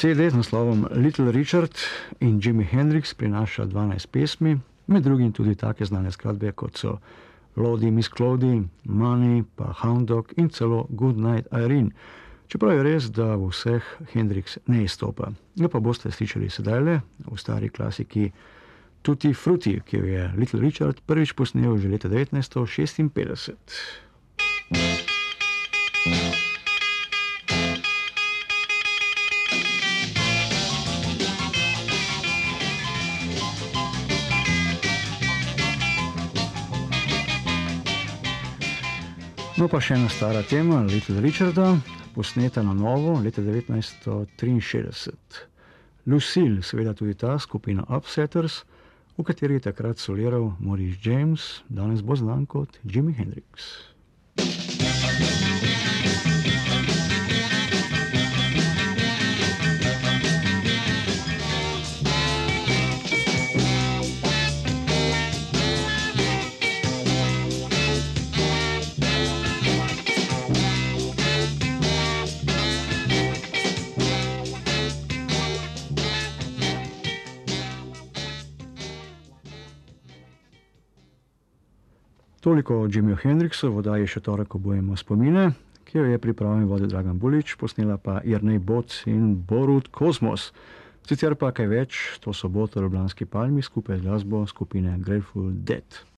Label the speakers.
Speaker 1: CD z naslovom Little Richard in Jimi Hendrix prinaša 12 pesmi, med drugim tudi take znane skladbe kot so Lodi, Miss Clody, Money, pa Hound Dog in celo Good Night Irene. Čeprav je res, da v vseh Hendrix ne izstopa. Ga pa boste slišali sedaj le v stari klasiki Tutti Frutti, ki jo je Little Richard prvič posnel že leta 1956. No, pa še ena stara tema, Little Richarda, posneta na novo leta 1963. Lucille, seveda tudi ta skupina Upsetters, v kateri je takrat soliral Maurice James, danes bo znan kot Jimi Hendrix. Toliko o Jimmyju Hendrixu, voda je še torek obojemo spomine, ki jo je pripravil vodil Dragan Bulič, posnela pa Jrnej Boc in Borut Kosmos. Sicer pa kaj več, to soboto v Ljubljanski palmi skupaj z glasbo skupine Grateful Dead.